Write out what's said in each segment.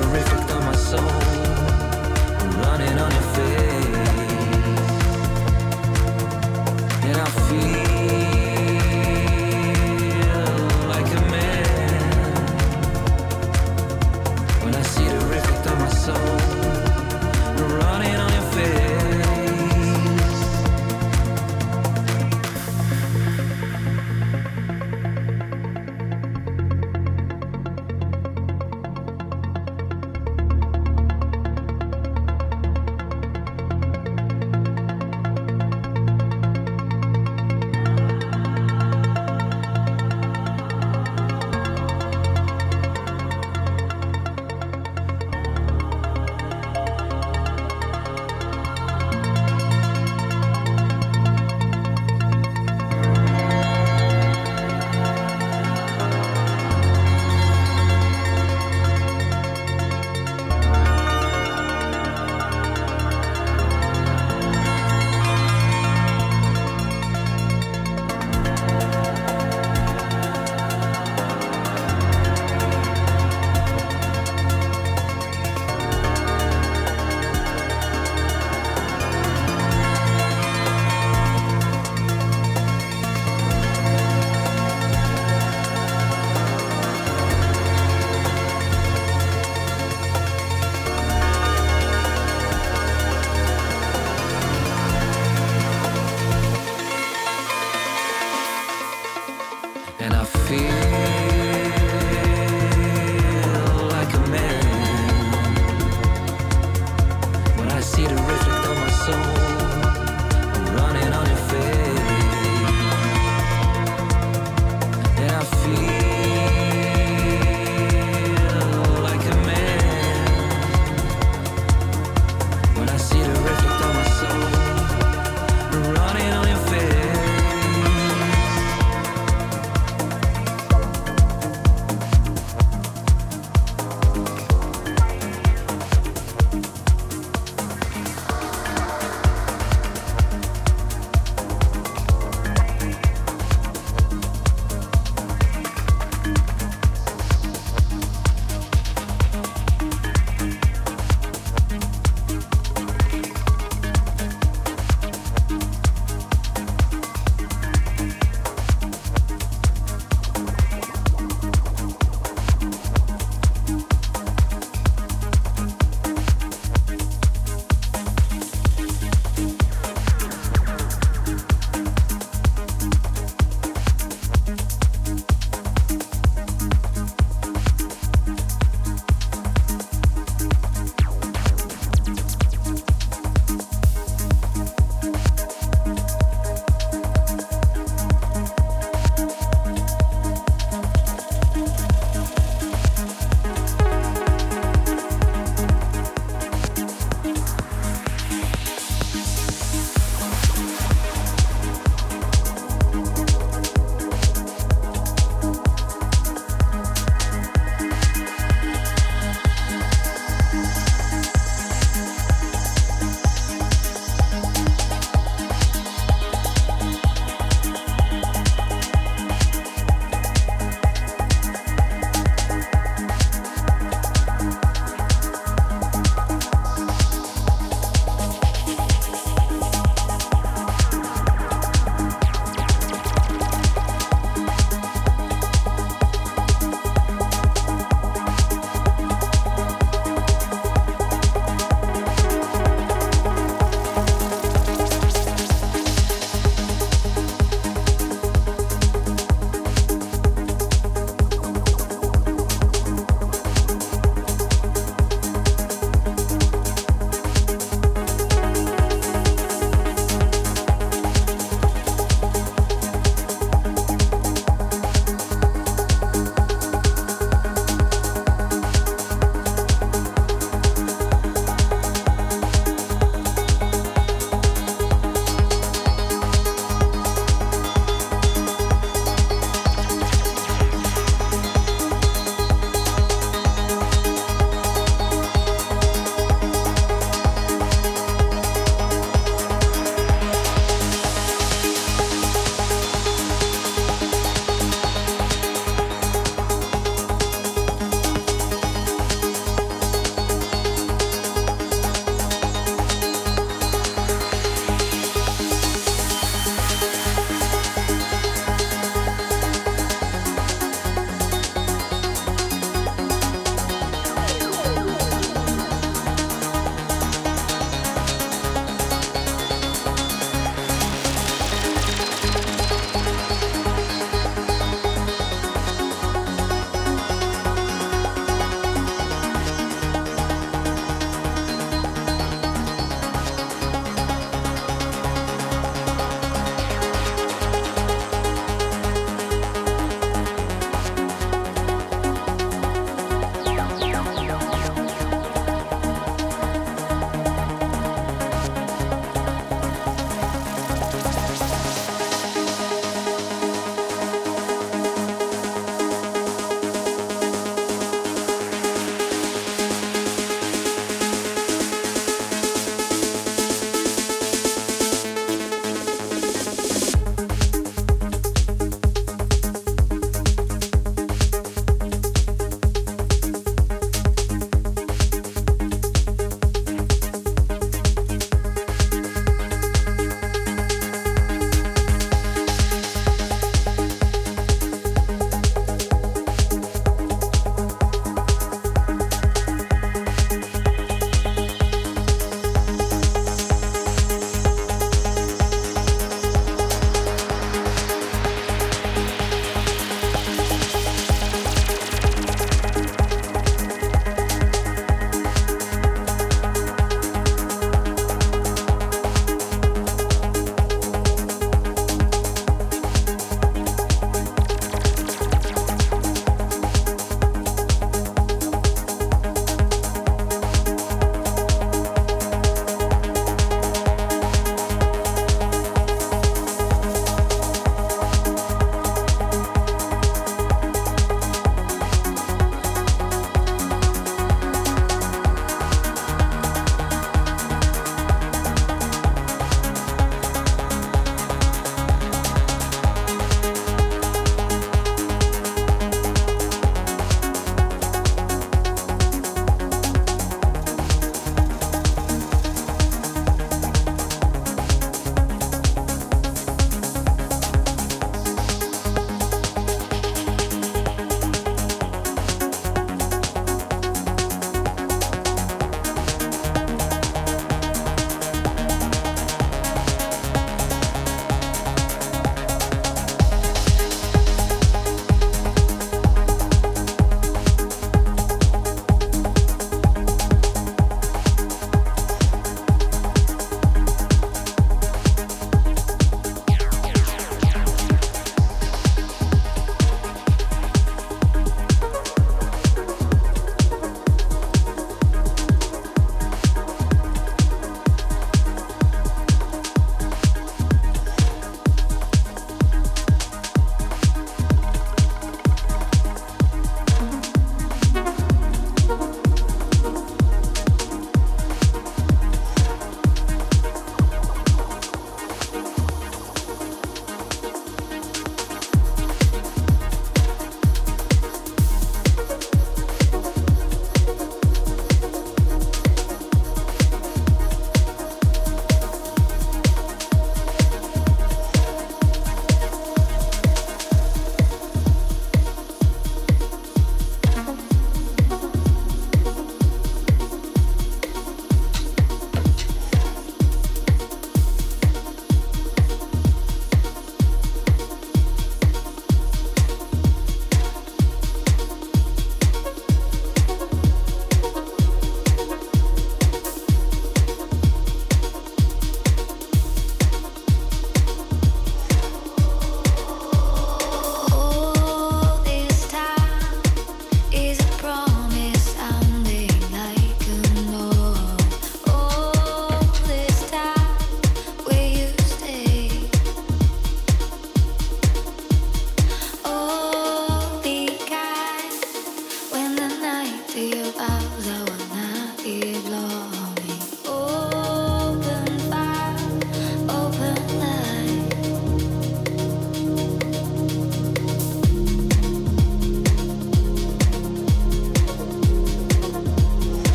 terrific on my soul. Running on your face, and I feel.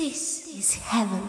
This, is heaven.